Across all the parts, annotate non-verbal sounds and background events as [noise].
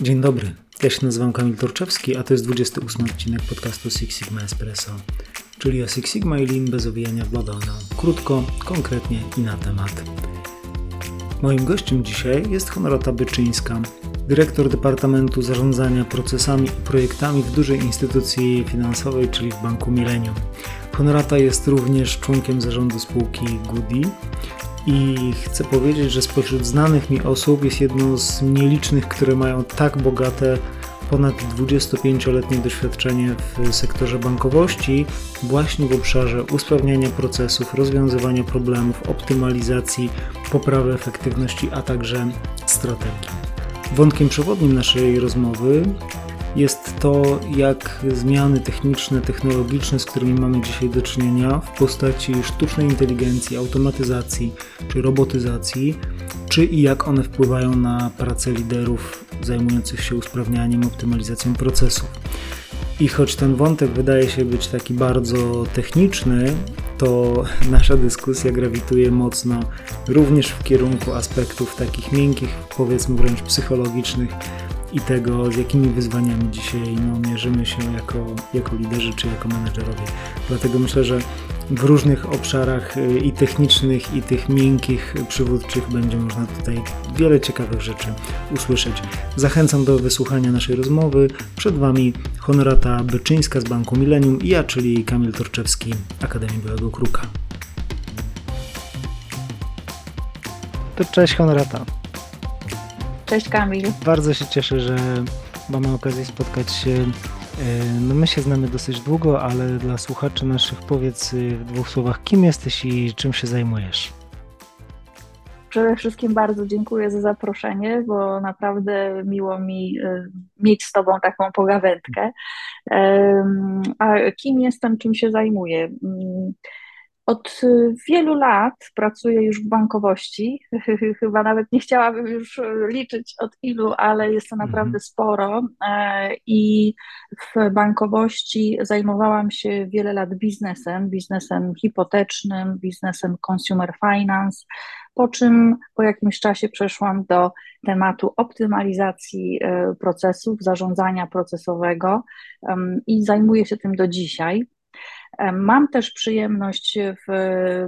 Dzień dobry, ja się nazywam Kamil Torczewski, a to jest 28 odcinek podcastu Six Sigma Espresso, czyli o Six Sigma i Lean bez owijania w bawełnę. Krótko, konkretnie i na temat. Moim gościem dzisiaj jest Honorata Byczyńska, dyrektor Departamentu Zarządzania Procesami i Projektami w dużej instytucji finansowej, czyli w Banku Millennium. Honorata jest również członkiem zarządu spółki Goody, i chcę powiedzieć, że spośród znanych mi osób jest jedną z nielicznych, które mają tak bogate ponad 25-letnie doświadczenie w sektorze bankowości, właśnie w obszarze usprawniania procesów, rozwiązywania problemów, optymalizacji, poprawy efektywności, a także strategii. Wątkiem przewodnim naszej rozmowy jest to, jak zmiany techniczne, technologiczne, z którymi mamy dzisiaj do czynienia w postaci sztucznej inteligencji, automatyzacji czy robotyzacji, czy i jak one wpływają na pracę liderów zajmujących się usprawnianiem, optymalizacją procesów. I choć ten wątek wydaje się być taki bardzo techniczny, to [laughs] nasza dyskusja grawituje mocno również w kierunku aspektów takich miękkich, powiedzmy wręcz psychologicznych, i tego, z jakimi wyzwaniami dzisiaj no, mierzymy się jako, jako liderzy czy jako menedżerowie. Dlatego myślę, że w różnych obszarach y, i technicznych, i tych miękkich, przywódczych będzie można tutaj wiele ciekawych rzeczy usłyszeć. Zachęcam do wysłuchania naszej rozmowy. Przed Wami Honorata Byczyńska z Banku Millennium i ja, czyli Kamil Torczewski, Akademii Białego Kruka. To cześć Honorata. Cześć Kamil. Bardzo się cieszę, że mamy okazję spotkać się. E, no my się znamy dosyć długo, ale dla słuchaczy naszych powiedz w dwóch słowach, kim jesteś i czym się zajmujesz? Przede wszystkim bardzo dziękuję za zaproszenie, bo naprawdę miło mi e, mieć z Tobą taką pogawędkę. A kim jestem, czym się zajmuję? Od y, wielu lat pracuję już w bankowości. [laughs] Chyba nawet nie chciałabym już liczyć od ilu, ale jest to mhm. naprawdę sporo. E, I w bankowości zajmowałam się wiele lat biznesem, biznesem hipotecznym, biznesem consumer finance, po czym po jakimś czasie przeszłam do tematu optymalizacji e, procesów, zarządzania procesowego i zajmuję się tym do dzisiaj. Mam też przyjemność w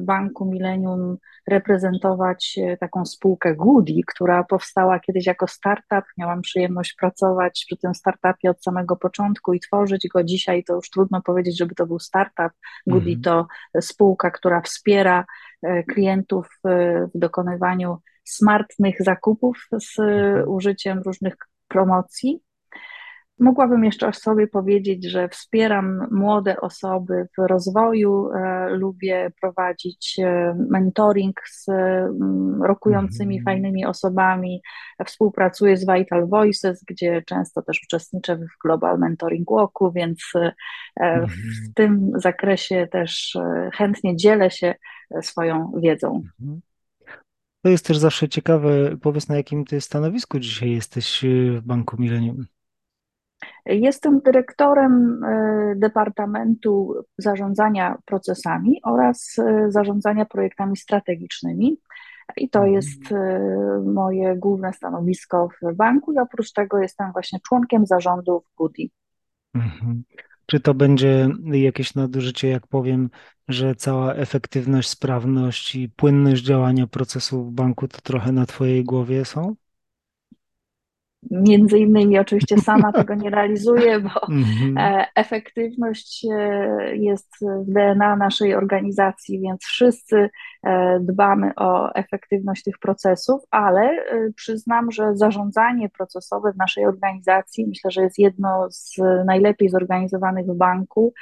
Banku Millennium reprezentować taką spółkę Goody, która powstała kiedyś jako startup. Miałam przyjemność pracować przy tym startupie od samego początku i tworzyć go. Dzisiaj to już trudno powiedzieć, żeby to był startup. Goody mhm. to spółka, która wspiera e, klientów w dokonywaniu smartnych zakupów z mhm. użyciem różnych promocji. Mogłabym jeszcze o sobie powiedzieć, że wspieram młode osoby w rozwoju, e, lubię prowadzić e, mentoring z mm, rokującymi, -hmm. fajnymi osobami, współpracuję z Vital Voices, gdzie często też uczestniczę w Global Mentoring Walku, więc e, w tym zakresie też chętnie dzielę się swoją wiedzą. -hmm. To jest też zawsze ciekawe, powiedz na jakim ty stanowisku dzisiaj jesteś w Banku Millennium? Jestem dyrektorem e, Departamentu Zarządzania Procesami oraz e, Zarządzania Projektami Strategicznymi. I to mhm. jest e, moje główne stanowisko w banku. I oprócz tego jestem właśnie członkiem zarządu w Goody. Mhm. Czy to będzie jakieś nadużycie, jak powiem, że cała efektywność, sprawność i płynność działania procesów w banku to trochę na Twojej głowie są? Między innymi oczywiście sama [laughs] tego nie realizuję, bo mhm. e, efektywność e, jest w DNA naszej organizacji, więc wszyscy e, dbamy o efektywność tych procesów, ale przyznam, że zarządzanie procesowe w naszej organizacji myślę, że jest jedno z najlepiej zorganizowanych w banku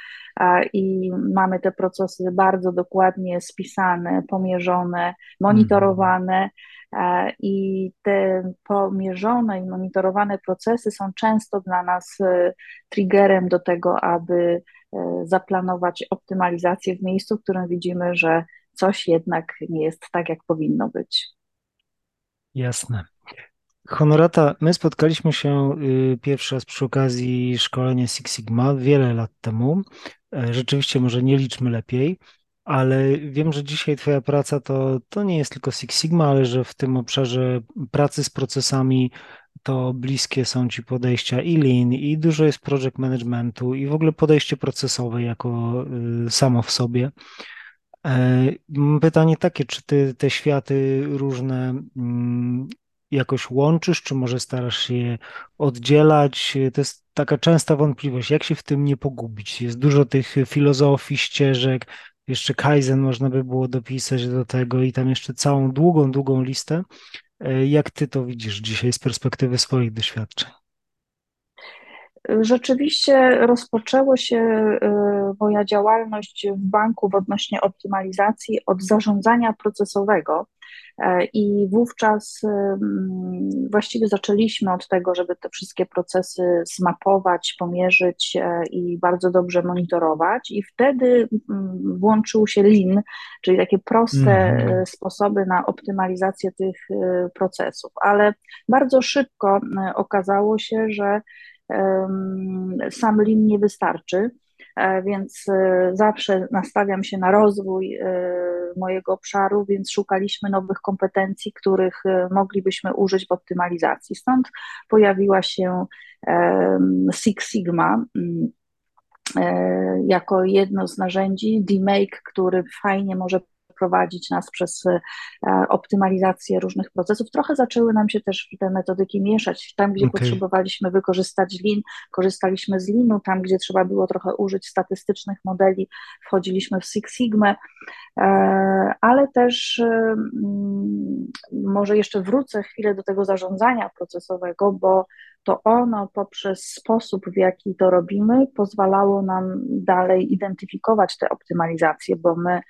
i mamy te procesy bardzo dokładnie spisane, pomierzone, monitorowane. E, I te pomierzone i monitorowane procesy są często dla nas e, triggerem do tego, aby e, zaplanować optymalizację w miejscu, w którym widzimy, że coś jednak nie jest tak, jak powinno być. Jasne. Honorata, my spotkaliśmy się y, pierwszy raz przy okazji szkolenia Six Sigma wiele lat temu. Rzeczywiście, może nie liczmy lepiej ale wiem, że dzisiaj Twoja praca to, to nie jest tylko Six Sigma, ale że w tym obszarze pracy z procesami to bliskie są Ci podejścia i Lean, i dużo jest project managementu, i w ogóle podejście procesowe jako y, samo w sobie. E, mam pytanie takie, czy Ty te światy różne mm, jakoś łączysz, czy może starasz się je oddzielać? To jest taka częsta wątpliwość, jak się w tym nie pogubić. Jest dużo tych filozofii, ścieżek, jeszcze Kaizen można by było dopisać do tego i tam jeszcze całą długą, długą listę. E, jak ty to widzisz dzisiaj z perspektywy swoich doświadczeń? Rzeczywiście rozpoczęło się e, moja działalność w banku w odnośnie optymalizacji od zarządzania procesowego. E, I wówczas właściwie zaczęliśmy od tego, żeby te wszystkie procesy zmapować, pomierzyć e, i bardzo dobrze monitorować. I wtedy włączył się Lean, czyli takie proste mm. sposoby na optymalizację tych procesów. Ale bardzo szybko okazało się, że sam Lean nie wystarczy. E, więc e, zawsze nastawiam się na rozwój e, mojego obszaru, więc szukaliśmy nowych kompetencji, których moglibyśmy użyć w optymalizacji. Stąd pojawiła się Six Sigma mm, jako jedno z narzędzi, DMake, który fajnie może prowadzić nas przez e, optymalizację różnych procesów. Trochę zaczęły nam się też te metodyki mieszać. Tam, gdzie okay. potrzebowaliśmy wykorzystać Lean, korzystaliśmy z Leanu, tam, gdzie trzeba było trochę użyć statystycznych modeli, wchodziliśmy w Six Sigma, e, ale też mm, może jeszcze wrócę chwilę do tego zarządzania procesowego, bo to ono poprzez sposób, w jaki to robimy, pozwalało nam dalej identyfikować te optymalizacje, bo my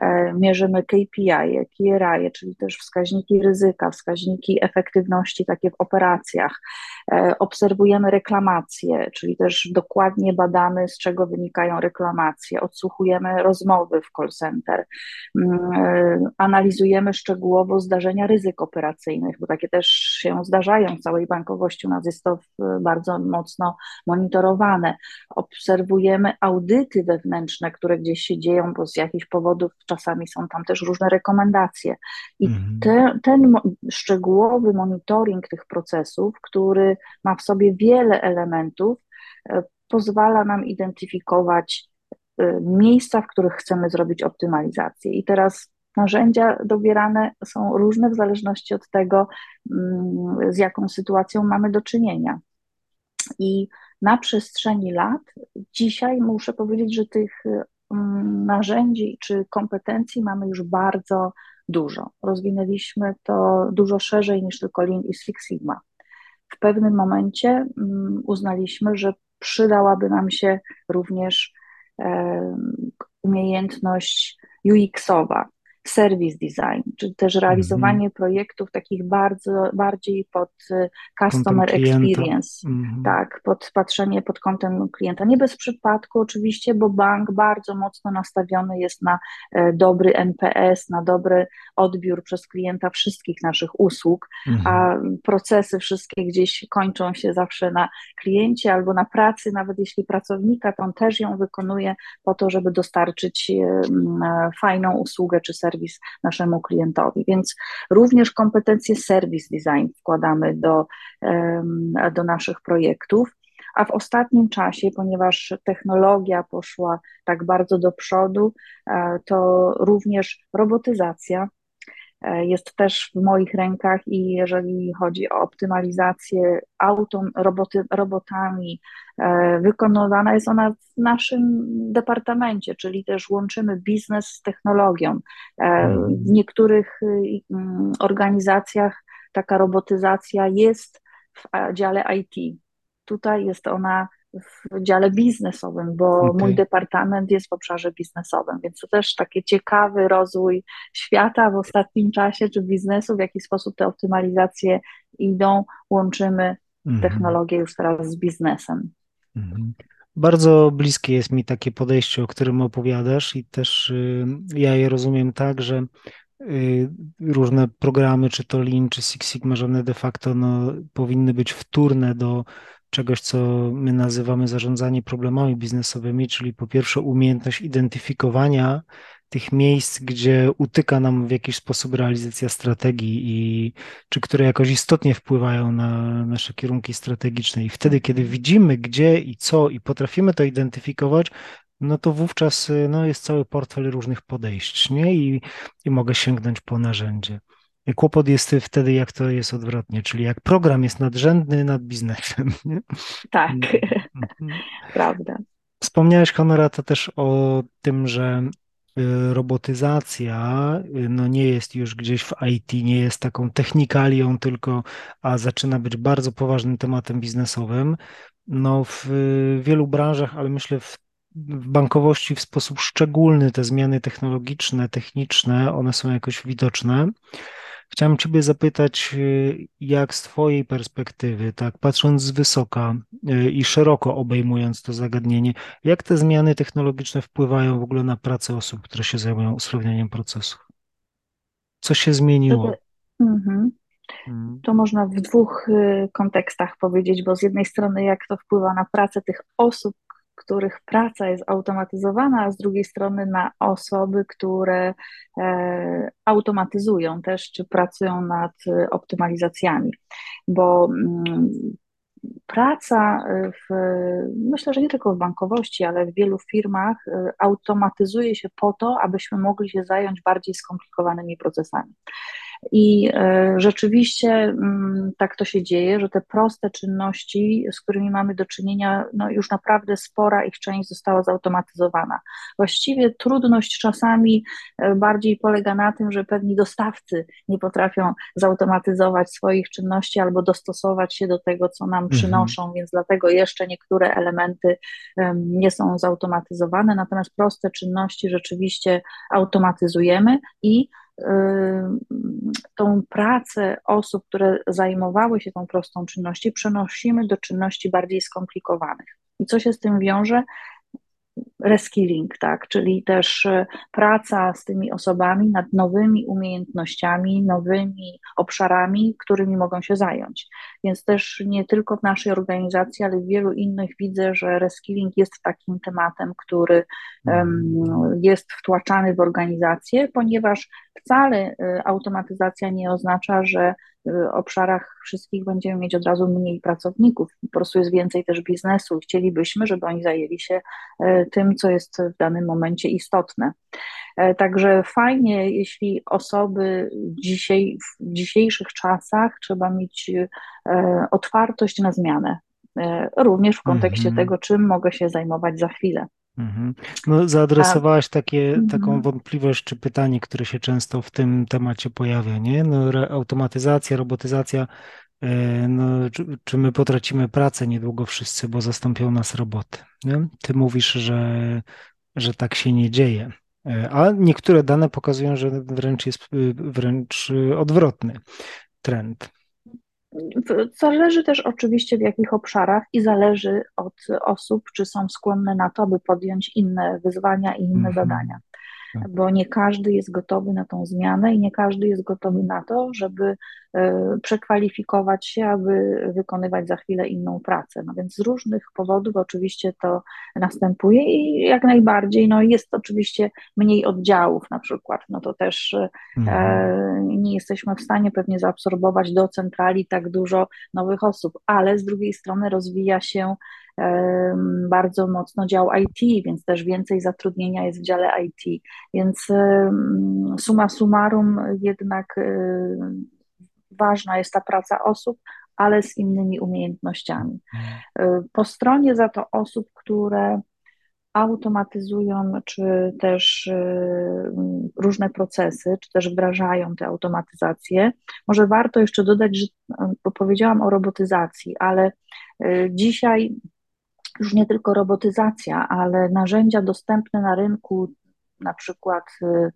e, mierzymy KPI, KRI, czyli też wskaźniki ryzyka, wskaźniki efektywności takie w operacjach. E, obserwujemy reklamacje, czyli też dokładnie badamy, z czego wynikają reklamacje, odsłuchujemy rozmowy w call center, mm, e, analizujemy szczegółowo zdarzenia ryzyk operacyjnych, bo takie też się zdarzają w całej bankowości u nas jest to bardzo mocno monitorowane. Obserwujemy audyty wewnętrzne, które gdzieś się dzieją, bo z jakichś powodów czasami są tam też różne rekomendacje. I mhm. te, ten szczegółowy monitoring tych procesów, który ma w sobie wiele elementów, e, pozwala nam identyfikować e, miejsca, w których chcemy zrobić optymalizację. I teraz narzędzia dobierane są różne w zależności od tego, mm, z jaką sytuacją mamy do czynienia. I na przestrzeni lat, dzisiaj muszę powiedzieć, że tych mm, narzędzi czy kompetencji mamy już bardzo dużo. Rozwinęliśmy to dużo szerzej niż tylko Lean i Six Sigma. W pewnym momencie mm, uznaliśmy, że przydałaby nam się również umiejętność UX-owa, service design, czy też realizowanie mm -hmm. projektów takich bardzo, bardziej pod y, customer experience, mm -hmm. tak, pod patrzenie pod kątem klienta. Nie bez przypadku oczywiście, bo bank bardzo mocno nastawiony jest na e, dobry NPS, na dobry odbiór przez klienta wszystkich naszych usług, mm -hmm. a procesy wszystkie gdzieś kończą się zawsze na kliencie albo na pracy, nawet jeśli pracownika, to on też ją wykonuje po to, żeby dostarczyć e, fajną usługę czy serwis serwis naszemu klientowi. Więc również kompetencje service design wkładamy do, do naszych projektów. A w ostatnim czasie, ponieważ technologia poszła tak bardzo do przodu, e, to również robotyzacja jest też w moich rękach i jeżeli chodzi o optymalizację auto, roboty, robotami, e, wykonywana jest ona w naszym departamencie, czyli też łączymy biznes z technologią. E, mhm. W niektórych mm, organizacjach taka robotyzacja jest w dziale IT. Tutaj jest ona w dziale biznesowym, bo okay. mój departament jest w obszarze biznesowym, więc to też taki ciekawy rozwój świata w ostatnim czasie, czy biznesu, w jaki sposób te optymalizacje idą, łączymy mm -hmm. technologię już teraz z biznesem. Mm -hmm. Bardzo bliskie jest mi takie podejście, o którym opowiadasz, i też y, ja je rozumiem tak, że y, różne programy, czy to Lean, czy Six Sigma, że one de facto no, powinny być wtórne do czegoś, co my nazywamy zarządzanie problemami biznesowymi, czyli po pierwsze umiejętność identyfikowania tych miejsc, gdzie utyka nam w jakiś sposób realizacja strategii i czy które jakoś istotnie wpływają na nasze kierunki strategiczne. I wtedy, kiedy widzimy gdzie i co i potrafimy to identyfikować, no to wówczas no, jest cały portfel różnych podejść, nie? I, i mogę sięgnąć po narzędzie. Kłopot jest wtedy, jak to jest odwrotnie, czyli jak program jest nadrzędny nad biznesem. Nie? Tak, mhm. [laughs] prawda. Wspomniałeś, Honorata, też o tym, że y, robotyzacja y, no nie jest już gdzieś w IT, nie jest taką technikalią tylko, a zaczyna być bardzo poważnym tematem biznesowym. No w wielu branżach, ale myślę w, w bankowości w sposób szczególny te zmiany technologiczne, techniczne, one są jakoś widoczne. Chciałem Ciebie zapytać, y, jak z Twojej perspektywy, tak patrząc z wysoka y, i szeroko obejmując to zagadnienie, jak te zmiany technologiczne wpływają w ogóle na pracę osób, które się zajmują usprawnianiem procesów? Co się zmieniło? Mhm. Mhm. To można w dwóch y, kontekstach powiedzieć, bo z jednej strony, jak to wpływa na pracę tych osób, których praca jest automatyzowana, a z drugiej strony na osoby, które e, automatyzują też, czy pracują nad optymalizacjami, bo mm, praca w, myślę, że nie tylko w bankowości, ale w wielu firmach e, automatyzuje się po to, abyśmy mogli się zająć bardziej skomplikowanymi procesami. I e, rzeczywiście mm, tak to się dzieje, że te proste czynności, z którymi mamy do czynienia, no już naprawdę spora ich część została zautomatyzowana. Właściwie trudność czasami e, bardziej polega na tym, że pewni dostawcy nie potrafią zautomatyzować swoich czynności albo dostosować się do tego, co nam mhm. przynoszą, więc dlatego jeszcze niektóre elementy nie są zautomatyzowane, natomiast proste czynności rzeczywiście automatyzujemy i tą pracę osób, które zajmowały się tą prostą czynnością, przenosimy do czynności bardziej skomplikowanych. I co się z tym wiąże? Reskilling, tak, czyli też e, praca z tymi osobami nad nowymi umiejętnościami, nowymi obszarami, którymi mogą się zająć. Więc też nie tylko w naszej organizacji, ale w wielu innych widzę, że reskilling jest takim tematem, który jest wtłaczany w organizację, ponieważ wcale e, automatyzacja nie oznacza, że w obszarach wszystkich będziemy mieć od razu mniej pracowników. Po prostu jest więcej też biznesu. Chcielibyśmy, żeby oni zajęli się e, tym, co jest w danym momencie istotne. E, także fajnie, jeśli osoby dzisiaj, w dzisiejszych czasach trzeba mieć e, otwartość na zmianę, również w kontekście -hmm. tego, czym mogę się zajmować za chwilę. Mhm. No, zaadresowałaś takie, mhm. taką wątpliwość czy pytanie, które się często w tym temacie pojawia, nie? No, automatyzacja, robotyzacja, e, no, czy, czy, my potracimy pracę niedługo wszyscy, bo zastąpią nas roboty, nie? Ty mówisz, że, że tak się nie dzieje, e, a niektóre dane pokazują, że wręcz jest e, wręcz odwrotny trend. Zależy też oczywiście w jakich obszarach i zależy od osób, czy są skłonne na to, aby podjąć inne wyzwania i inne mhm. zadania. Tak. bo nie każdy jest gotowy na tą zmianę i nie każdy jest gotowy na to, żeby e, przekwalifikować się, aby wykonywać za chwilę inną pracę. No więc z różnych powodów oczywiście to następuje i jak najbardziej no jest oczywiście mniej oddziałów na przykład, no to też e, mhm. nie jesteśmy w stanie pewnie zaabsorbować do centrali tak dużo nowych osób, ale z drugiej strony rozwija się bardzo mocno dział IT, więc też więcej zatrudnienia jest w dziale IT. Więc suma summarum jednak ważna jest ta praca osób, ale z innymi umiejętnościami. Po stronie za to osób, które automatyzują, czy też różne procesy, czy też wdrażają te automatyzacje. Może warto jeszcze dodać, że bo powiedziałam o robotyzacji, ale dzisiaj już nie tylko robotyzacja, ale narzędzia dostępne na rynku, na przykład y,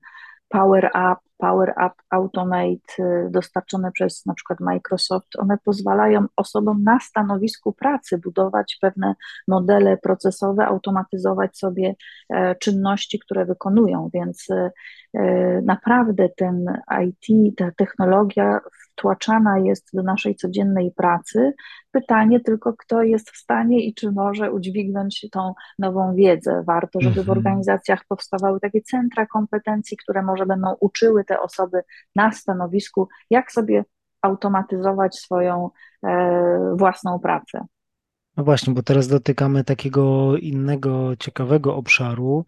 Power Up, Power Up Automate y, dostarczone przez na przykład Microsoft, one pozwalają osobom na stanowisku pracy budować pewne modele procesowe, automatyzować sobie e, czynności, które wykonują, więc e, naprawdę ten IT, ta technologia wtłaczana jest do naszej codziennej pracy. Pytanie tylko, kto jest w stanie i czy może udźwignąć tą nową wiedzę. Warto, żeby w mhm. organizacjach powstawały takie centra kompetencji, które może będą uczyły te osoby na stanowisku, jak sobie automatyzować swoją e, własną pracę. No właśnie, bo teraz dotykamy takiego innego, ciekawego obszaru,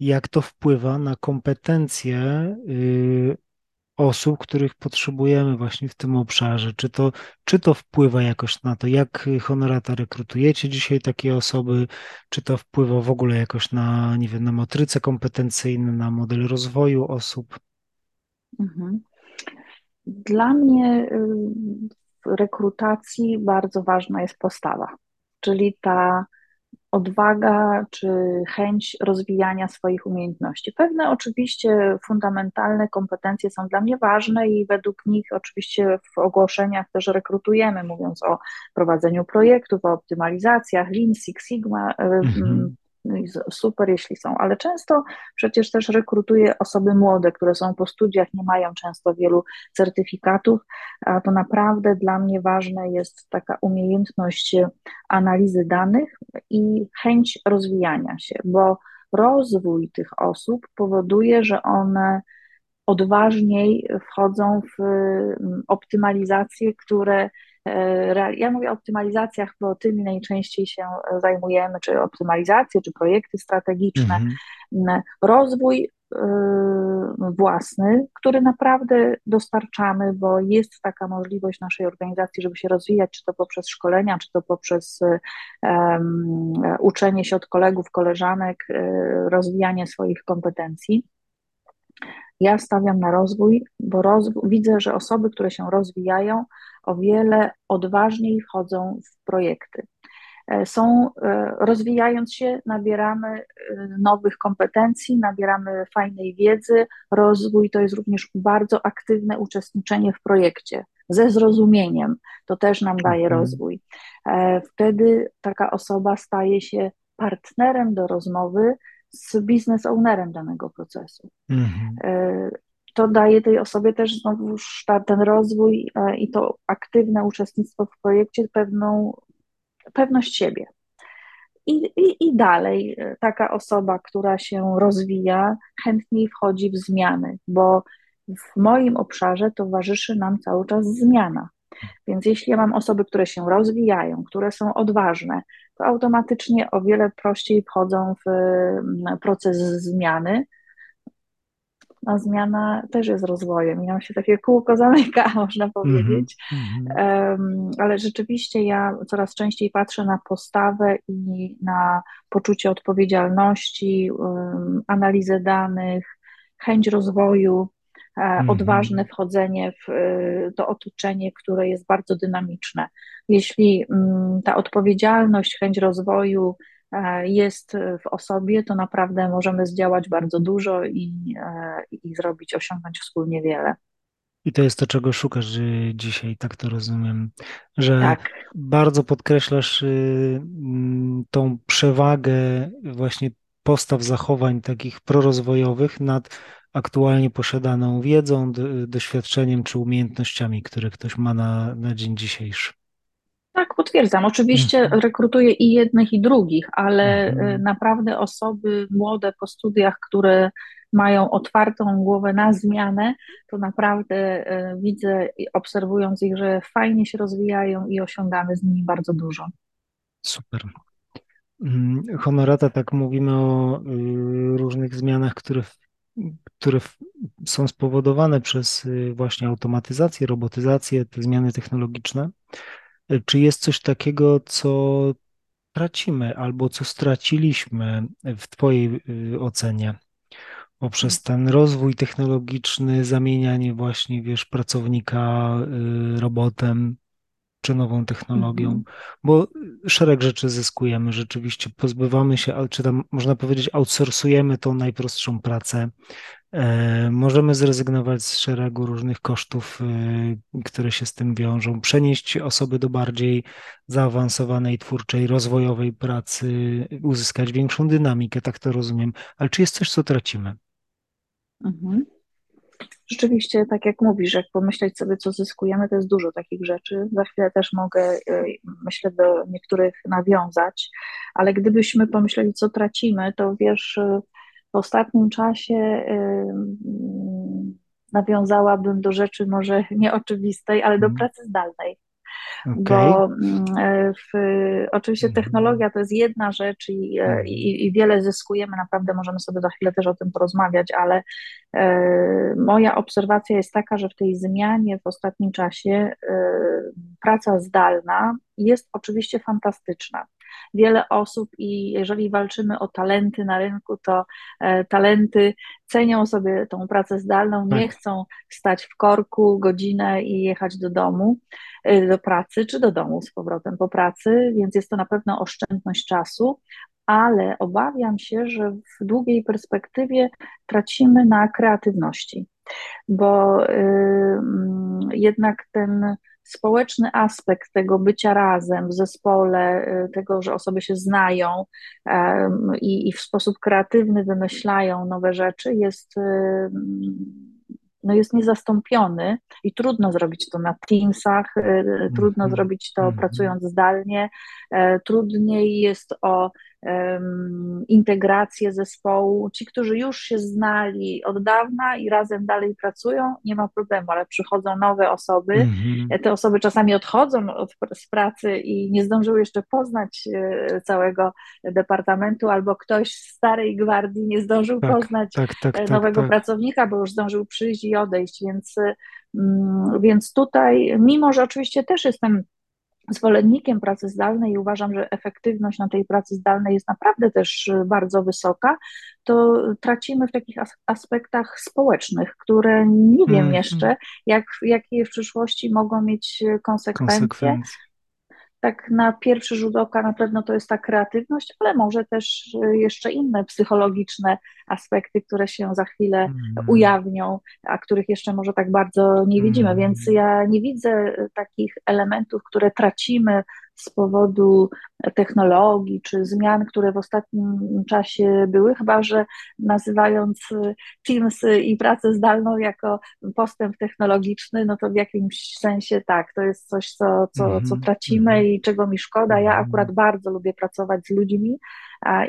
jak to wpływa na kompetencje y, osób, których potrzebujemy właśnie w tym obszarze? Czy to, czy to wpływa jakoś na to, jak honorata rekrutujecie dzisiaj takie osoby? Czy to wpływa w ogóle jakoś na, nie wiem, na matryce kompetencyjne, na model rozwoju osób? Mhm. Dla mnie y, w rekrutacji bardzo ważna jest postawa, czyli ta odwaga czy chęć rozwijania swoich umiejętności. Pewne oczywiście fundamentalne kompetencje są dla mnie ważne i według nich oczywiście w ogłoszeniach też rekrutujemy, mówiąc o prowadzeniu projektów, o optymalizacjach, Lean Six Sigma, mhm. No super, jeśli są, ale często przecież też rekrutuję osoby młode, które są po studiach, nie mają często wielu certyfikatów, a to naprawdę dla mnie ważna jest taka umiejętność analizy danych i chęć rozwijania się, bo rozwój tych osób powoduje, że one odważniej wchodzą w optymalizacje, które E, ja mówię o optymalizacjach, bo tymi najczęściej się zajmujemy, czy optymalizacje, czy projekty strategiczne. Mhm. Rozwój e, własny, który naprawdę dostarczamy, bo jest taka możliwość naszej organizacji, żeby się rozwijać, czy to poprzez szkolenia, czy to poprzez um, uczenie się od kolegów, koleżanek, e, rozwijanie swoich kompetencji. Ja stawiam na rozwój, bo widzę, że osoby, które się rozwijają, o wiele odważniej wchodzą w projekty. E, są, e, rozwijając się, nabieramy e, nowych kompetencji, nabieramy fajnej wiedzy. Rozwój to jest również bardzo aktywne uczestniczenie w projekcie, ze zrozumieniem. To też nam daje mhm. rozwój. Wtedy taka osoba staje się partnerem do rozmowy z biznes ownerem danego procesu. Mhm. E, to daje tej osobie też znowu ten rozwój e, i to aktywne uczestnictwo w projekcie, pewną pewność siebie. I, i, I dalej e, taka osoba, która się rozwija, chętniej wchodzi w zmiany, bo w moim obszarze towarzyszy nam cały czas zmiana. Więc jeśli ja mam osoby, które się rozwijają, które są odważne, to automatycznie o wiele prościej wchodzą w mm, proces zmiany. A zmiana też jest rozwojem i nam się takie kółko zamyka, [laughs] można powiedzieć. Um, ale rzeczywiście ja coraz częściej patrzę na postawę i na poczucie odpowiedzialności, um, analizę danych, chęć rozwoju, Mhm. odważne wchodzenie w y, to otoczenie, które jest bardzo dynamiczne. Jeśli mm, ta odpowiedzialność, chęć rozwoju e, jest w osobie, to naprawdę możemy zdziałać bardzo dużo i, e, i zrobić, osiągnąć wspólnie wiele. I to jest to, czego szukasz dzisiaj, tak to rozumiem, że tak. bardzo podkreślasz y, mm, tą przewagę właśnie postaw, zachowań takich prorozwojowych nad aktualnie posiadaną wiedzą, doświadczeniem czy umiejętnościami, które ktoś ma na, na dzień dzisiejszy. Tak, potwierdzam. Oczywiście mhm. rekrutuję i jednych, i drugich, ale mhm. Y, naprawdę osoby młode po studiach, które mają otwartą głowę na zmianę, to naprawdę y, widzę, obserwując ich, że fajnie się rozwijają i osiągamy z nimi bardzo dużo. Super. Mm, Honorata, tak mówimy o y, różnych zmianach, które które są spowodowane przez y, właśnie automatyzację, robotyzację, te zmiany technologiczne. Y, czy jest coś takiego, co tracimy albo co straciliśmy w Twojej y, ocenie poprzez ten rozwój technologiczny, zamienianie właśnie, wiesz, pracownika robotem, czy nową technologią, mm -hmm. bo szereg rzeczy zyskujemy rzeczywiście, pozbywamy się, czy tam można powiedzieć, outsourcujemy tą najprostszą pracę, możemy zrezygnować z szeregu różnych kosztów, e, które się z tym wiążą, przenieść osoby do bardziej zaawansowanej, twórczej, rozwojowej pracy, uzyskać większą dynamikę, tak to rozumiem. Ale czy jest coś, co tracimy? Mhm. Rzeczywiście, tak jak mówisz, jak pomyśleć sobie, co zyskujemy, to jest dużo takich rzeczy. Za chwilę też mogę, e, myślę, do niektórych nawiązać, ale gdybyśmy pomyśleli, co tracimy, to wiesz, w ostatnim czasie nawiązałabym do rzeczy może [laughs] nieoczywistej, ale do mhm. pracy zdalnej. Okay. Bo mm, w, oczywiście mhm. technologia to jest jedna rzecz i, mhm. i, i, wiele zyskujemy, naprawdę możemy sobie za chwilę też o tym porozmawiać, ale e, moja obserwacja jest taka, że w tej zmianie w ostatnim czasie e, praca zdalna jest oczywiście fantastyczna wiele osób i jeżeli walczymy o talenty na rynku, to e, talenty cenią sobie tą pracę zdalną, nie tak. chcą stać w korku godzinę i jechać do domu, e, do pracy czy do domu z powrotem po pracy, więc jest to na pewno oszczędność czasu, ale obawiam się, że w długiej perspektywie tracimy na kreatywności, bo y, jednak ten społeczny aspekt tego bycia razem w zespole, y, tego, że osoby się znają i, i w sposób kreatywny wymyślają nowe rzeczy, jest, y, no jest niezastąpiony i trudno zrobić to na Teamsach, y, trudno -hmm. zrobić to -hmm. pracując zdalnie, e, trudniej jest o integrację zespołu. Ci, którzy już się znali od dawna i razem dalej pracują, nie ma problemu, ale przychodzą nowe osoby. Mm-hmm. Te osoby czasami odchodzą od, z pracy i nie zdążyły jeszcze poznać e, całego departamentu, albo ktoś z starej gwardii nie zdążył tak, poznać tak, tak, e, tak nowego tak. pracownika, bo już zdążył przyjść i odejść, więc, mm, więc tutaj, mimo że oczywiście też jestem zwolennikiem pracy zdalnej i uważam, że efektywność na tej pracy zdalnej jest naprawdę też y, bardzo wysoka, to tracimy w takich aspektach społecznych, które nie wiem mm, jeszcze, jak, jakie w przyszłości mogą mieć y, konsekwencje. konsekwencje tak na pierwszy rzut oka na pewno to jest ta kreatywność, ale może też y, jeszcze inne psychologiczne aspekty, które się za chwilę mm. ujawnią, a których jeszcze może tak bardzo nie widzimy. Mm. Więc ja nie widzę takich elementów, które tracimy z powodu technologii czy zmian, które w ostatnim czasie były, chyba że nazywając Teams i pracę zdalną jako postęp technologiczny, no to w jakimś sensie tak, to jest coś, co, co, co mhm. tracimy mhm. i czego mi szkoda. Ja mhm. akurat bardzo lubię pracować z ludźmi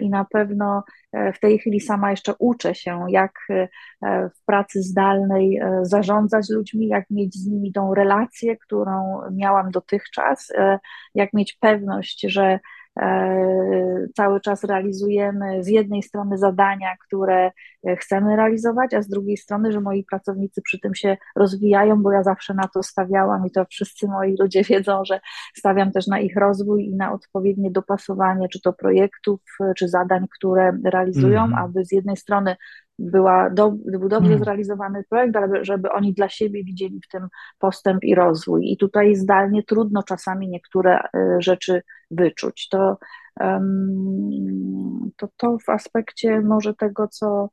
i na pewno e, w tej chwili sama jeszcze uczę się, jak e, w pracy zdalnej e, zarządzać ludźmi, jak mieć z nimi tą relację, którą miałam dotychczas, jak mieć pewność, że cały czas realizujemy z jednej strony zadania, które chcemy realizować, a z drugiej strony, że moi pracownicy przy tym się rozwijają, bo ja zawsze na to stawiałam i to wszyscy moi ludzie [laughs] wiedzą, że stawiam też na ich rozwój i na odpowiednie dopasowanie, czy to projektów, czy zadań, które realizują, mm. aby z jednej strony była do, był dobrze hmm. zrealizowany projekt, ale żeby oni dla siebie widzieli w tym postęp i rozwój. I tutaj zdalnie trudno czasami niektóre e, rzeczy wyczuć. To, to, to w aspekcie może tego, co,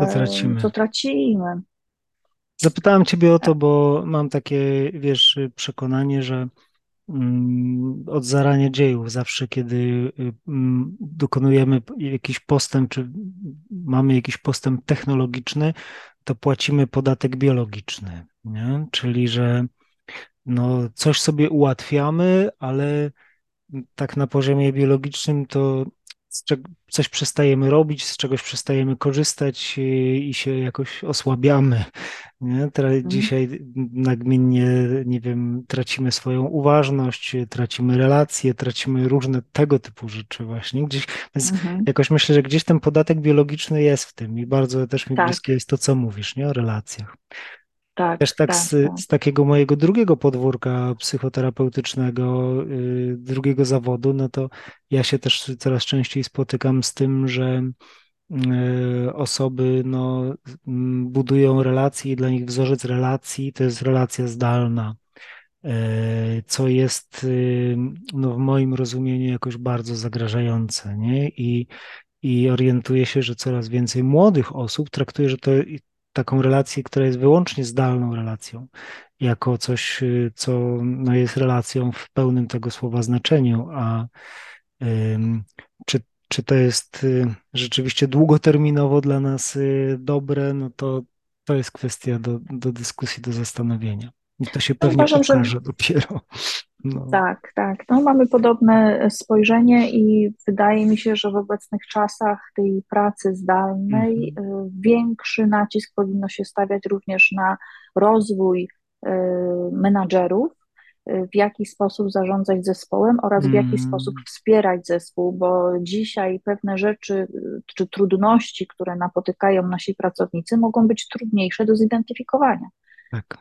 to tracimy. co tracimy. Zapytałem Ciebie o to, bo mam takie, wiesz, przekonanie, że od zarania dziejów, zawsze kiedy y, mm, dokonujemy jakiś postęp, czy mamy jakiś postęp technologiczny, to płacimy podatek biologiczny, nie? czyli że no, coś sobie ułatwiamy, ale tak na poziomie biologicznym to coś przestajemy robić, z czegoś przestajemy korzystać y, i się jakoś osłabiamy. Nie? Mhm. dzisiaj nagminnie, nie wiem, tracimy swoją uważność, tracimy relacje, tracimy różne tego typu rzeczy właśnie. Gdzieś, więc mhm. jakoś myślę, że gdzieś ten podatek biologiczny jest w tym i bardzo też mi tak. bliskie jest to, co mówisz, nie? O relacjach. Tak, Też tak, tak, z, tak. z, takiego mojego drugiego podwórka psychoterapeutycznego, yy, drugiego zawodu, no to ja się też coraz częściej spotykam z tym, że yy, osoby no, budują relacje i dla nich wzorzec relacji to jest relacja zdalna, yy, co jest y, no, w moim rozumieniu jakoś bardzo zagrażające. Nie? I, i orientuję się, że coraz więcej młodych osób traktuje, że to taką relację, która jest wyłącznie zdalną relacją, jako coś, co no, jest relacją w pełnym tego słowa znaczeniu, a czy, czy to jest rzeczywiście długoterminowo dla nas dobre, no to to jest kwestia do, do dyskusji, do zastanowienia. I to się pewnie uważam, pokaże że... dopiero. No. Tak, tak. No, mamy podobne spojrzenie i wydaje mi się, że w obecnych czasach tej pracy zdalnej mhm. Y, większy nacisk powinno się stawiać również na rozwój y, menadżerów, y, w jaki sposób zarządzać zespołem oraz w jaki mm. sposób wspierać zespół, bo dzisiaj pewne rzeczy czy trudności, które napotykają nasi pracownicy, mogą być trudniejsze do zidentyfikowania. Tak.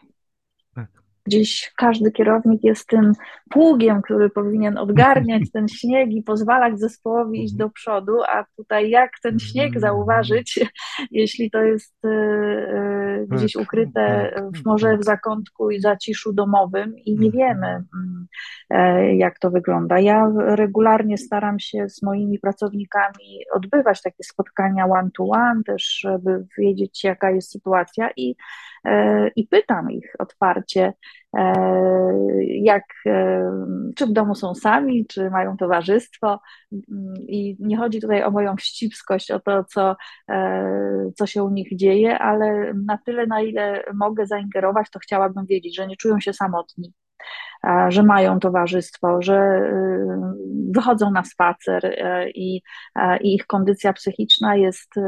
Gdzieś każdy kierownik jest tym pługiem, który powinien odgarniać [laughs] ten śnieg i pozwalać zespołowi iść do przodu, a tutaj jak ten śnieg zauważyć, [laughs] jeśli to jest e, e, gdzieś tak, ukryte tak, może w zakątku i zaciszu domowym i nie wiemy, mm, e, jak to wygląda. Ja regularnie staram się z moimi pracownikami odbywać takie spotkania one-to-one, też żeby wiedzieć, jaka jest sytuacja i i pytam ich otwarcie, e, jak, e, czy w domu są sami, czy mają towarzystwo. Mm, I nie chodzi tutaj o moją wścibskość, o to, co, co się u nich dzieje, ale na tyle, na ile mogę zaingerować, to chciałabym wiedzieć, że nie czują się samotni że mają towarzystwo, że y, wychodzą na spacer y, i, i ich kondycja psychiczna jest y,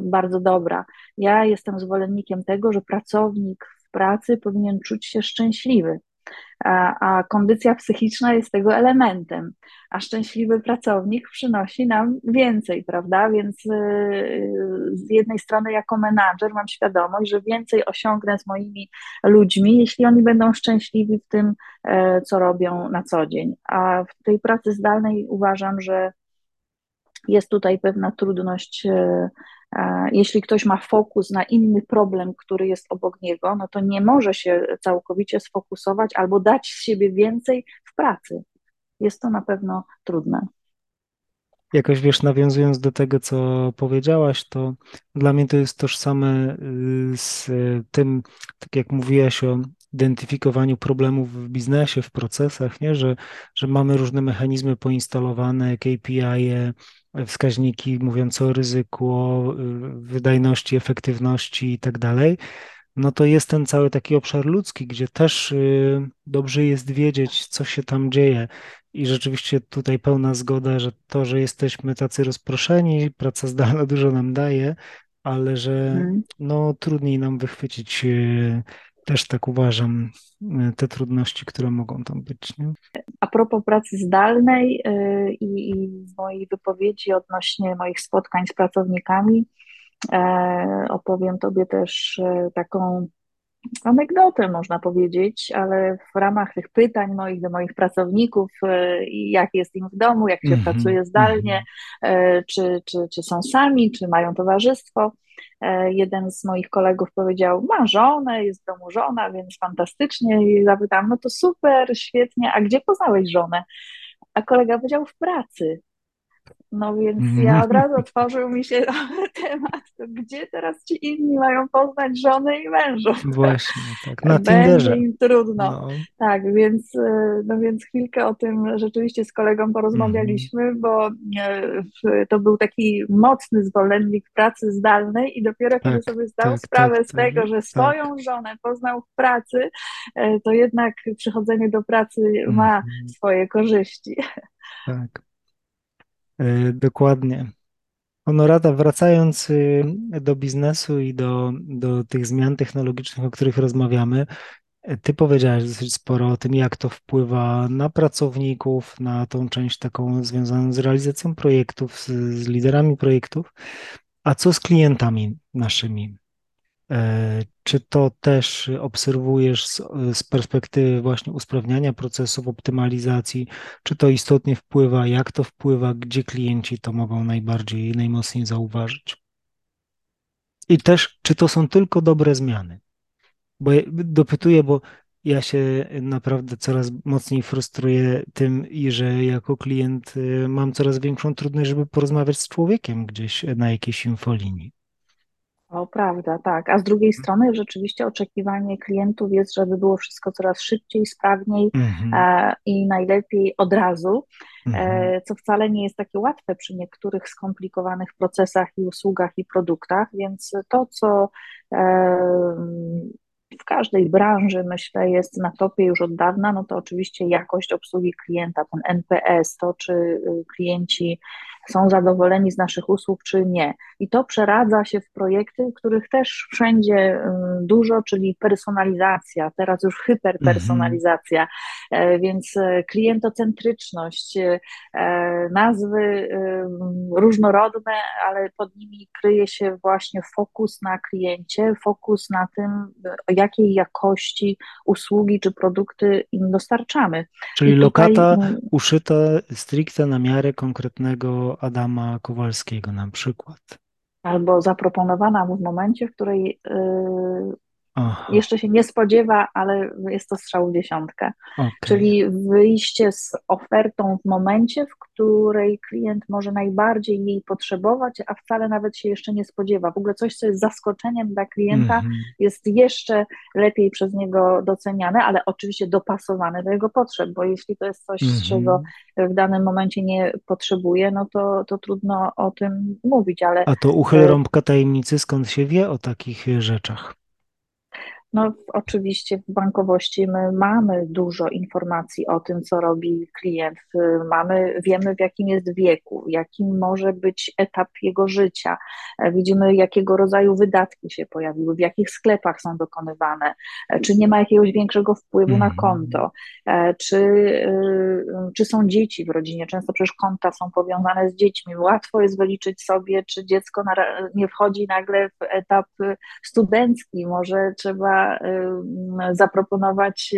bardzo dobra. Ja jestem zwolennikiem tego, że pracownik w pracy powinien czuć się szczęśliwy a, kondycja psychiczna jest tego elementem, a szczęśliwy pracownik przynosi nam więcej, prawda? Więc y, z jednej strony, jako menadżer, mam świadomość, że więcej osiągnę z moimi ludźmi, jeśli oni będą szczęśliwi w tym, e, co robią na co dzień. A w tej pracy zdalnej uważam, że jest tutaj pewna trudność e, jeśli ktoś ma fokus na inny problem, który jest obok niego, no to nie może się całkowicie sfokusować albo dać z siebie więcej w pracy. Jest to na pewno trudne. Jakoś wiesz, nawiązując do tego, co powiedziałaś, to dla mnie to jest tożsame y, z tym, tak jak mówiłaś o identyfikowaniu problemów w biznesie, w procesach, nie? Że, że mamy różne mechanizmy poinstalowane, KPI, -e, wskaźniki mówiące o ryzyku, o y, wydajności, efektywności i tak dalej, no to jest ten cały taki obszar ludzki, gdzie też y, dobrze jest wiedzieć, co się tam dzieje. I rzeczywiście tutaj pełna zgoda, że to, że jesteśmy tacy rozproszeni, praca zdalna [laughs] dużo nam daje, ale że mhm. no, trudniej nam wychwycić y, też tak uważam, y, te trudności, które mogą tam być. Nie? A propos pracy zdalnej y, i, i mojej wypowiedzi odnośnie moich spotkań z pracownikami, e, opowiem Tobie też e, taką anegdotę, można powiedzieć, ale w ramach tych pytań moich do moich pracowników, e, jak jest im w domu, jak się mm -hmm, pracuje zdalnie, -hmm. czy, czy, czy są sami, czy mają towarzystwo, E, jeden z moich kolegów powiedział, ma żonę, jest w domu żona, więc fantastycznie. I zapytam, no to super, świetnie, a gdzie poznałeś żonę? A kolega powiedział, w pracy. No więc ja od razu otworzył mi się temat, to gdzie teraz ci inni mają poznać żonę i mężów? Właśnie, tak, na Tinderze. Będzie im trudno. No. Tak, więc, e, no więc chwilkę o tym rzeczywiście z kolegą porozmawialiśmy, mm. bo e, to był taki mocny zwolennik pracy zdalnej i dopiero tak, kiedy sobie zdał tak, sprawę tak, z tego, tak, że swoją tak. żonę poznał w pracy, e, to jednak przychodzenie do pracy ma mm. swoje korzyści. Tak. E, dokładnie. Honorata, wracając y, do biznesu i do, do tych zmian technologicznych, o których rozmawiamy, e, ty powiedziałeś dosyć sporo o tym, jak to wpływa na pracowników, na tą część taką związaną z realizacją projektów, z, z liderami projektów. A co z klientami naszymi? Czy to też obserwujesz z, z, perspektywy właśnie usprawniania procesów, optymalizacji? Czy to istotnie wpływa? Jak to wpływa? Gdzie klienci to mogą najbardziej, najmocniej zauważyć? I też, czy to są tylko dobre zmiany? Bo dopytuję, bo ja się naprawdę coraz mocniej frustruję tym, i że jako klient y, mam coraz większą trudność, żeby porozmawiać z człowiekiem gdzieś na jakiejś infolinii. O, prawda, tak. A z drugiej strony rzeczywiście oczekiwanie klientów jest, żeby było wszystko coraz szybciej, sprawniej Mhm, e, i najlepiej od razu, mhm, e, co wcale nie jest takie łatwe przy niektórych skomplikowanych procesach i usługach i produktach, więc to, co e, w każdej branży, myślę, jest na topie już od dawna, no to oczywiście jakość obsługi klienta, ten NPS, to czy y, klienci są zadowoleni z naszych usług, czy nie. I to przeradza się w projekty, których też wszędzie y, dużo, czyli personalizacja, teraz już mhm. hyperpersonalizacja, e, więc e, klientocentryczność, e, nazwy różnorodne, ale pod nimi kryje się właśnie fokus na kliencie, fokus na tym, jakiej jakości usługi czy produkty im dostarczamy. Czyli tutaj lokata mm, uszyta stricte na miarę konkretnego Adama Kowalskiego na przykład. albo zaproponowana w momencie, w której y, Aha, jeszcze się nie spodziewa, ale jest to strzał w dziesiątkę. okej. Czyli wyjście z ofertą w momencie, w której klient może najbardziej jej potrzebować, a wcale nawet się jeszcze nie spodziewa. W ogóle coś, co jest zaskoczeniem dla klienta, Mhm, jest jeszcze lepiej przez niego doceniane, ale oczywiście dopasowane do jego potrzeb, bo jeśli to jest coś, czego mhm. w danym momencie nie potrzebuje, no to, to trudno o tym mówić, ale A to uchyl e, rąbka tajemnicy, skąd się wie o takich rzeczach? No, oczywiście w bankowości my mamy dużo informacji o tym, co robi klient. Mamy, wiemy, w jakim jest wieku, jakim może być etap jego życia. Widzimy, jakiego rodzaju wydatki się pojawiły, w jakich sklepach są dokonywane, czy nie ma jakiegoś większego wpływu na Mhm, konto, e, czy, y, czy są dzieci w rodzinie. Często przecież konta są powiązane z dziećmi. Łatwo jest wyliczyć sobie, czy dziecko nie wchodzi nagle w etap studencki, może trzeba y, zaproponować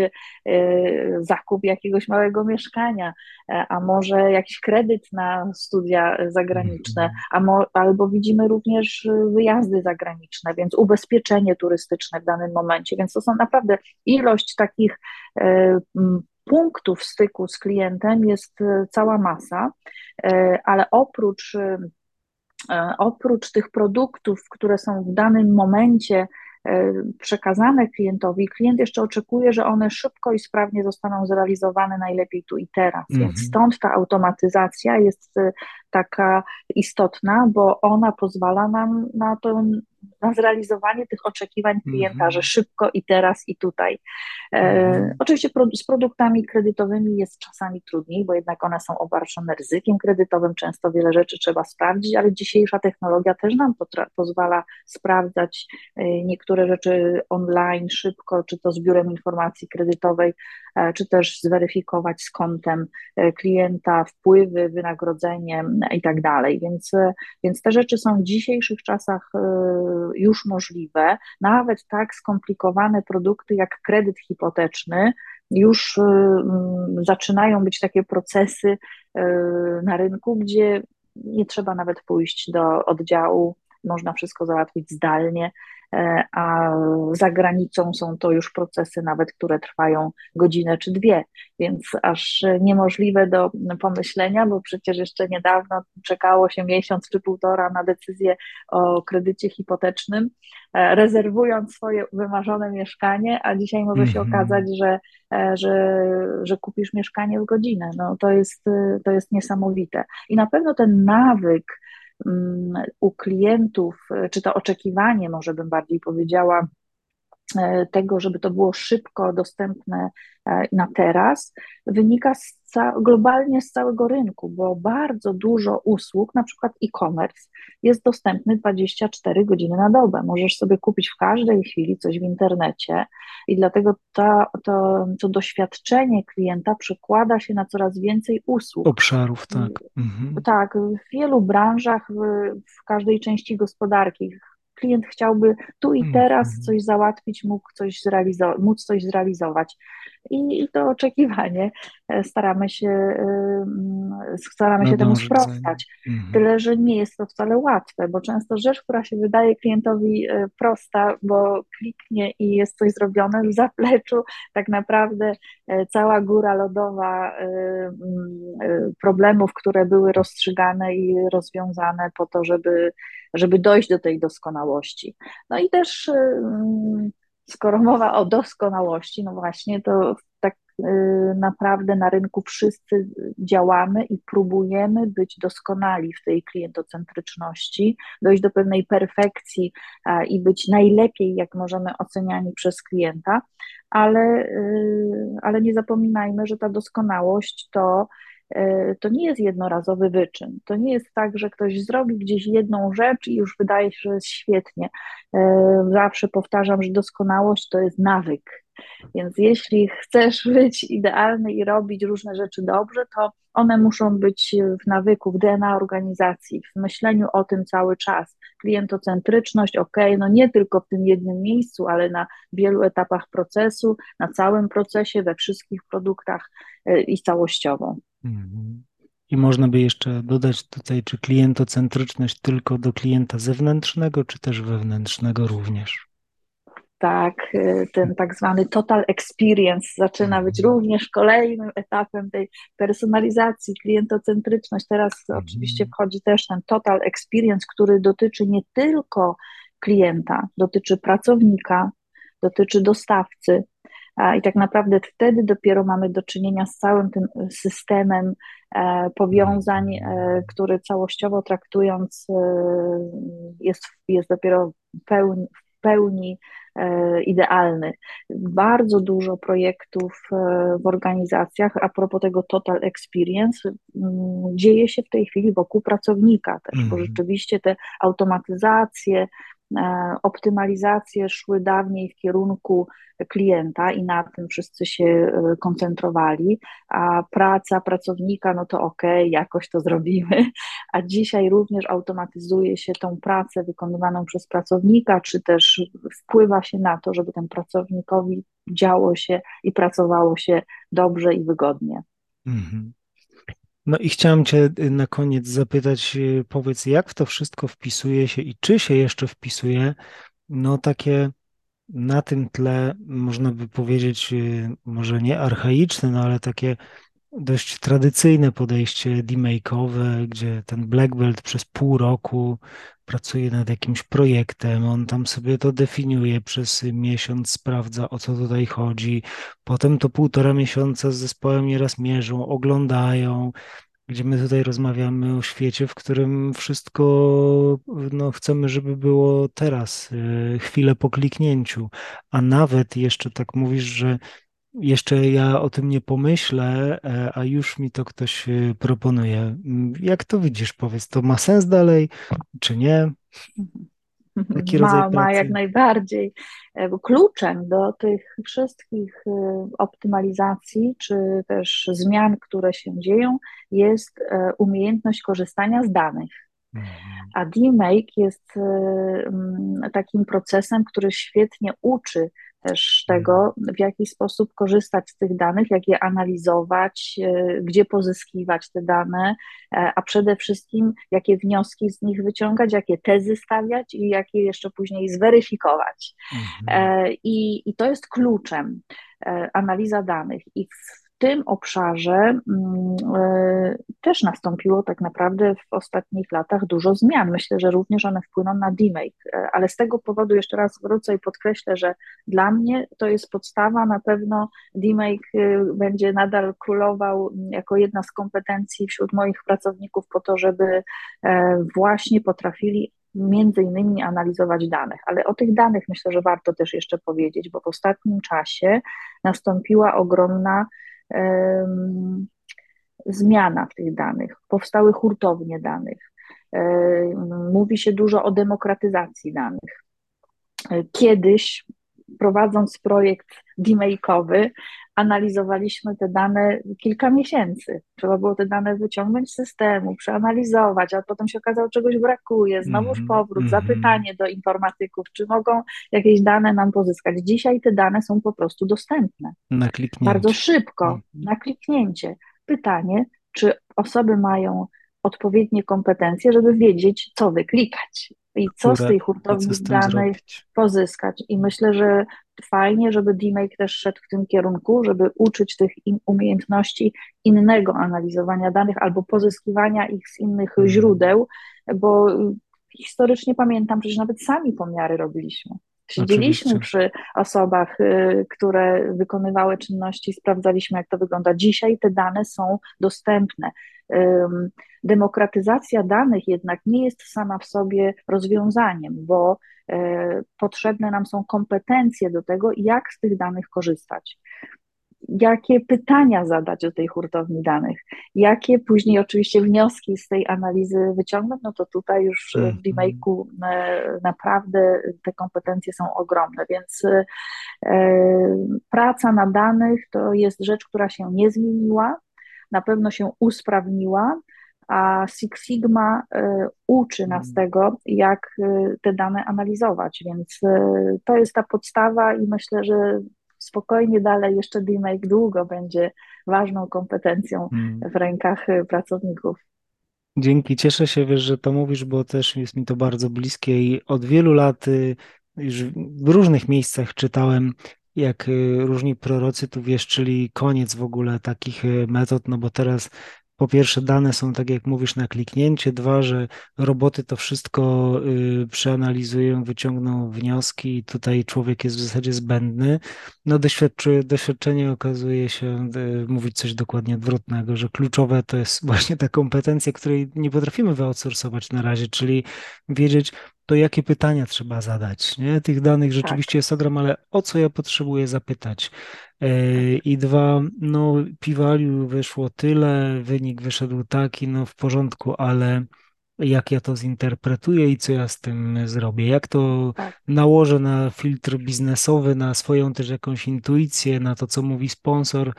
y, zakup jakiegoś małego mieszkania, e, a może jakiś kredyt na studia zagraniczne, mhm, a mo, albo widzimy również wyjazdy zagraniczne, więc ubezpieczenie turystyczne w danym momencie, więc to są naprawdę ilość takich e, punktów styku z klientem jest e, cała masa, ale oprócz oprócz tych produktów, które są w danym momencie przekazane klientowi, klient jeszcze oczekuje, że one szybko i sprawnie zostaną zrealizowane najlepiej tu i teraz. Więc mhm, stąd ta automatyzacja jest e, taka istotna, bo ona pozwala nam na to, na zrealizowanie tych oczekiwań klienta, że mhm, szybko i teraz i tutaj. E, mhm, oczywiście pro, z produktami kredytowymi jest czasami trudniej, bo jednak one są obarczone ryzykiem kredytowym, często wiele rzeczy trzeba sprawdzić, ale dzisiejsza technologia też nam pozwala sprawdzać e, niektóre rzeczy online szybko, czy to z biurem informacji kredytowej, e, czy też zweryfikować z kontem e, klienta wpływy, wynagrodzenie i tak dalej. Więc, e, więc te rzeczy są w dzisiejszych czasach e, już możliwe. Nawet tak skomplikowane produkty jak kredyt hipoteczny już mm, zaczynają być takie procesy na rynku, gdzie nie trzeba nawet pójść do oddziału, można wszystko załatwić zdalnie, e, a za granicą są to już procesy nawet, które trwają godzinę czy dwie, więc aż niemożliwe do pomyślenia, bo przecież jeszcze niedawno czekało się miesiąc czy półtora na decyzję o kredycie hipotecznym, e, rezerwując swoje wymarzone mieszkanie, a dzisiaj może się okazać, mhm. że, e, że, że kupisz mieszkanie w godzinę. No, to jest, to jest niesamowite. I na pewno ten nawyk u klientów, czy to oczekiwanie, może bym bardziej powiedziała, tego, żeby to było szybko dostępne e, na teraz, wynika z globalnie z całego rynku, bo bardzo dużo usług, na przykład e-commerce, jest dostępny 24 godziny na dobę. Możesz sobie kupić w każdej chwili coś w internecie i dlatego ta, to, to doświadczenie klienta przekłada się na coraz więcej usług. Obszarów, tak. Mhm, Tak, w wielu branżach, w, w każdej części gospodarki. Klient chciałby tu i teraz mhm, coś załatwić, mógł coś móc coś zrealizować. I, I to oczekiwanie e, staramy się e, staramy się temu sprostać. Mhm. Tyle, że nie jest to wcale łatwe, bo często rzecz, która się wydaje klientowi e, prosta, bo kliknie i jest coś zrobione, w zapleczu tak naprawdę cała góra lodowa problemów, które były rozstrzygane i rozwiązane po to, żeby, żeby dojść do tej doskonałości. No i też skoro mowa o doskonałości, no właśnie, to tak y, naprawdę na rynku wszyscy działamy i próbujemy być doskonali w tej klientocentryczności, dojść do pewnej perfekcji i być najlepiej, jak możemy oceniani przez klienta, ale, y, ale nie zapominajmy, że ta doskonałość to to nie jest jednorazowy wyczyn. To nie jest tak, że ktoś zrobi gdzieś jedną rzecz i już wydaje się, że jest świetnie. E, zawsze powtarzam, że doskonałość to jest nawyk. Więc jeśli chcesz być idealny i robić różne rzeczy dobrze, to one muszą być w nawyku, w DNA organizacji, w myśleniu o tym cały czas. Klientocentryczność, ok, no nie tylko w tym jednym miejscu, ale na wielu etapach procesu, na całym procesie, we wszystkich produktach e, i całościowo. I można by jeszcze dodać tutaj, czy klientocentryczność tylko do klienta zewnętrznego, czy też wewnętrznego również? Tak, y, ten tak zwany total experience zaczyna być mhm. również kolejnym etapem tej personalizacji, klientocentryczność. Teraz mhm. oczywiście wchodzi też ten total experience, który dotyczy nie tylko klienta, dotyczy pracownika, dotyczy dostawcy, i tak naprawdę wtedy dopiero mamy do czynienia z całym tym systemem e, powiązań, e, który całościowo traktując e, jest, jest dopiero w pełni, w pełni idealny. Bardzo dużo projektów w organizacjach, a propos tego Total Experience, dzieje się w tej chwili wokół pracownika też, bo mhm. rzeczywiście te automatyzacje, optymalizacje szły dawniej w kierunku klienta i na tym wszyscy się e, koncentrowali, a praca pracownika, no to ok, jakoś to zrobimy, a dzisiaj również automatyzuje się tą pracę wykonywaną przez pracownika, czy też wpływa się na to, żeby ten pracownikowi działo się i pracowało się dobrze i wygodnie. Mhm. No i chciałem Cię y, na koniec zapytać, y, powiedz, jak w to wszystko wpisuje się i czy się jeszcze wpisuje, no takie na tym tle, można by powiedzieć, y, może nie archaiczne, no ale takie dość tradycyjne podejście demake'owe, gdzie ten black belt przez pół roku pracuje nad jakimś projektem, on tam sobie to definiuje przez miesiąc, sprawdza o co tutaj chodzi, potem to półtora miesiąca z zespołem nieraz mierzą, oglądają, gdzie my tutaj rozmawiamy o świecie, w którym wszystko no, chcemy, żeby było teraz, y, chwilę po kliknięciu, a nawet jeszcze tak mówisz, że jeszcze ja o tym nie pomyślę, e, a już mi to ktoś y, proponuje. Mm, jak to widzisz? Powiedz, to ma sens dalej, czy nie? Taki ma, ma jak najbardziej. E, kluczem do tych wszystkich optymalizacji, czy też zmian, które się dzieją, jest e, umiejętność korzystania z danych. Mhm. A DMake jest takim procesem, który świetnie uczy też tego, w jaki sposób korzystać z tych danych, jak je analizować, e, gdzie pozyskiwać te dane, e, a przede wszystkim jakie wnioski z nich wyciągać, jakie tezy stawiać i jakie jeszcze później zweryfikować. Mhm. E, I, I to jest kluczem analiza danych. I w tym obszarze mm, e, też nastąpiło tak naprawdę w ostatnich latach dużo zmian. Myślę, że również one wpłyną na DMake, e, ale z tego powodu jeszcze raz wrócę i podkreślę, że dla mnie to jest podstawa. Na pewno DMake e, będzie nadal królował jako jedna z kompetencji wśród moich pracowników po to, żeby właśnie potrafili między innymi analizować danych, ale o tych danych myślę, że warto też jeszcze powiedzieć, bo w ostatnim czasie nastąpiła ogromna zmiana w tych danych, powstały hurtownie danych. Mówi się dużo o demokratyzacji danych. Kiedyś, prowadząc projekt demake'owy, analizowaliśmy te dane kilka miesięcy. Trzeba było te dane wyciągnąć z systemu, przeanalizować, a potem się okazało, czegoś brakuje, znowuż mhm, powrót, -hmm. zapytanie do informatyków, czy mogą jakieś dane nam pozyskać. Dzisiaj te dane są po prostu dostępne. Na kliknięcie. Bardzo szybko, -hmm. na kliknięcie. Pytanie, czy osoby mają odpowiednie kompetencje, żeby wiedzieć, co wyklikać i co z tej hurtowni danej pozyskać. I myślę, że fajnie, żeby DMake też szedł w tym kierunku, żeby uczyć tych umiejętności innego analizowania danych albo pozyskiwania ich z innych hmm. źródeł, bo historycznie pamiętam, przecież nawet sami pomiary robiliśmy. Siedzieliśmy Oczywiście. przy osobach, y, które wykonywały czynności, sprawdzaliśmy, jak to wygląda. Dzisiaj te dane są dostępne. Demokratyzacja danych jednak nie jest sama w sobie rozwiązaniem, bo e, potrzebne nam są kompetencje do tego, jak z tych danych korzystać jakie pytania zadać do tej hurtowni danych, jakie później oczywiście wnioski z tej analizy wyciągnąć, no to tutaj już w mhm. remake'u e, naprawdę te kompetencje są ogromne, więc e, praca na danych to jest rzecz, która się nie zmieniła, na pewno się usprawniła, a Six Sigma e, uczy nas mhm. tego, jak te dane analizować, więc to jest ta podstawa i myślę, że spokojnie dalej jeszcze DMake długo będzie ważną kompetencją hmm. w rękach y, pracowników. Dzięki, cieszę się, wiesz, że to mówisz, bo też jest mi to bardzo bliskie i od wielu lat y, już w różnych miejscach czytałem, jak y, różni prorocy tu wieszczyli koniec w ogóle takich metod, no bo teraz po pierwsze, dane są tak jak mówisz na kliknięcie, dwa, że roboty to wszystko y, przeanalizują, wyciągną wnioski i tutaj człowiek jest w zasadzie zbędny. No doświadczenie okazuje się y, mówić coś dokładnie odwrotnego, że kluczowe to jest [laughs] właśnie ta kompetencja, której nie potrafimy wyoutsourcować na razie, czyli wiedzieć, to jakie pytania trzeba zadać. Nie? Tych danych rzeczywiście tak. jest ogrom, ale o co ja potrzebuję zapytać? E, I dwa, no piwaliu wyszło tyle, wynik wyszedł taki, no w porządku, ale jak ja to zinterpretuję i co ja z tym zrobię, jak to tak. nałożę na filtr biznesowy, na swoją też jakąś intuicję, na to, co mówi sponsor,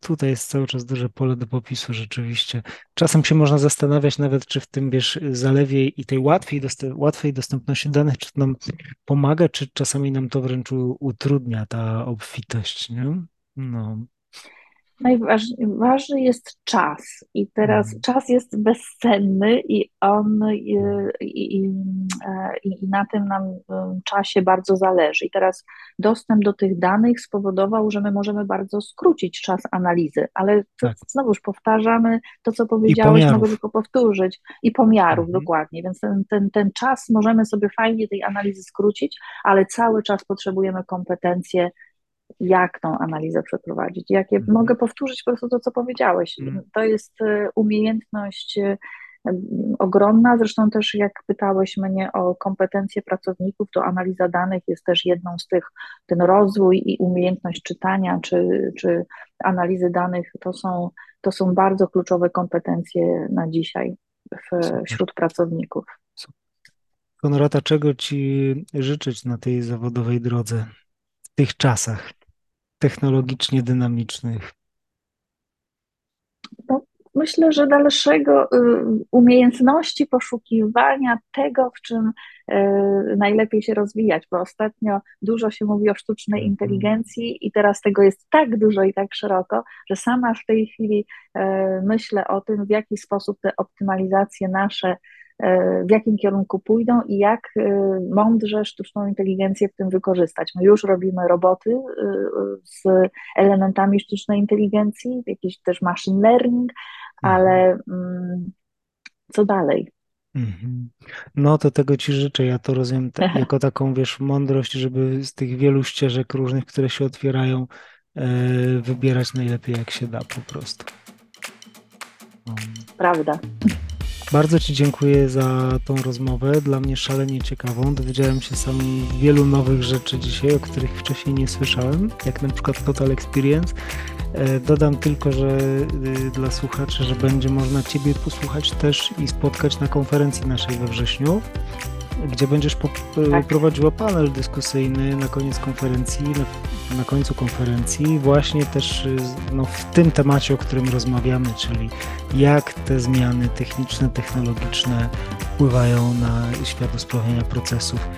tutaj jest cały czas duże pole do popisu rzeczywiście. Czasem się można zastanawiać nawet, czy w tym, wiesz, zalewie i tej łatwiej, łatwej dostępności danych, czy to nam pomaga, czy czasami nam to wręcz utrudnia ta obfitość, nie? No najważniejszy jest czas i teraz mhm. czas jest bezcenny i on i, i, i, i, na tym nam czasie bardzo zależy. I teraz dostęp do tych danych spowodował, że my możemy bardzo skrócić czas analizy, ale tak. znowuż powtarzamy to, co powiedziałeś, mogę tylko powtórzyć i pomiarów mhm. dokładnie, więc ten, ten, ten czas możemy sobie fajnie tej analizy skrócić, ale cały czas potrzebujemy kompetencje jak tą analizę przeprowadzić. Jak mhm. Mogę powtórzyć po prostu to, co powiedziałeś. Mhm. To jest e, umiejętność e, ogromna. Zresztą też jak pytałeś mnie o kompetencje pracowników, to analiza danych jest też jedną z tych, ten rozwój i umiejętność czytania czy, czy analizy danych to są, to są bardzo kluczowe kompetencje na dzisiaj w, wśród pracowników. Konrata, czego Ci życzyć na tej zawodowej drodze w tych czasach? Technologicznie dynamicznych? No, myślę, że dalszego y, umiejętności poszukiwania tego, w czym y, najlepiej się rozwijać, bo ostatnio dużo się mówi o sztucznej mhm. inteligencji i teraz tego jest tak dużo i tak szeroko, że sama w tej chwili y, myślę o tym, w jaki sposób te optymalizacje nasze w jakim kierunku pójdą i jak e, mądrze sztuczną inteligencję w tym wykorzystać. My już robimy roboty e, z elementami sztucznej inteligencji, jakiś też machine learning, ale mhm. mm, co dalej? Mhm. No to tego Ci życzę. Ja to rozumiem [laughs] jako taką, wiesz, mądrość, żeby z tych wielu ścieżek różnych, które się otwierają, wybierać najlepiej jak się da po prostu. Prawda. Bardzo Ci dziękuję za tą rozmowę, dla mnie szalenie ciekawą. Dowiedziałem się sam wielu nowych rzeczy dzisiaj, o których wcześniej nie słyszałem, jak na przykład Total Experience. E, dodam tylko, że y, dla słuchaczy, że będzie można Ciebie posłuchać też i spotkać na konferencji naszej we wrześniu gdzie będziesz tak. prowadziła panel dyskusyjny na koniec konferencji, na, na, końcu konferencji, właśnie też y, no, w tym temacie, o którym rozmawiamy, czyli jak te zmiany techniczne, technologiczne wpływają na świat usprawnienia procesów.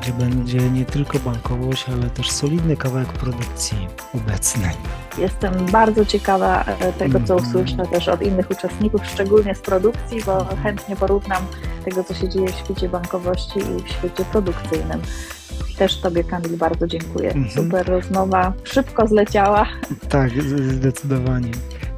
Gdzie będzie nie tylko bankowość, ale też solidny kawałek produkcji obecny. Jestem bardzo ciekawa e, tego, co Mhm. usłyszę też od innych uczestników, szczególnie z produkcji, bo chętnie porównam tego, co się dzieje w świecie bankowości i w świecie produkcyjnym. Też Tobie, Kamil, bardzo dziękuję. Mhm. Super rozmowa, szybko zleciała. Tak, zdecydowanie.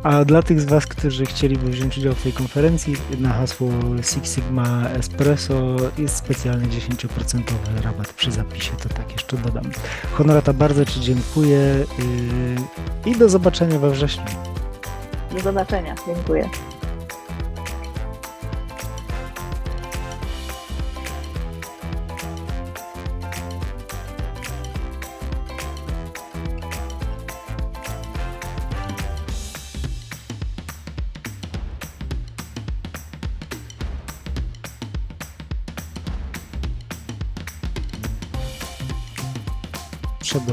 A dla tych z Was, którzy chcieliby wziąć udział w tej konferencji, na hasło Six Sigma Espresso jest specjalny 10% rabat przy zapisie, to tak jeszcze dodam. Honorata, bardzo Ci dziękuję yy, i do zobaczenia we wrześniu. Do zobaczenia. Dziękuję.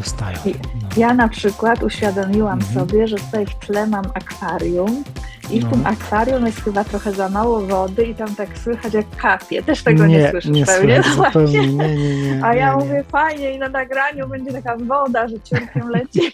Przedostają. I- No. Ja na przykład uświadomiłam Mhm. sobie, że tutaj w tle mam akwarium i w No. tym akwarium jest chyba trochę za mało wody i tam tak słychać jak kapie. Też tego nie, słyszysz nie pewnie. słychać [laughs] właśnie. nie, nie, nie. A ja nie, nie. mówię fajnie i na nagraniu będzie taka woda, że ciurkiem leci. [laughs]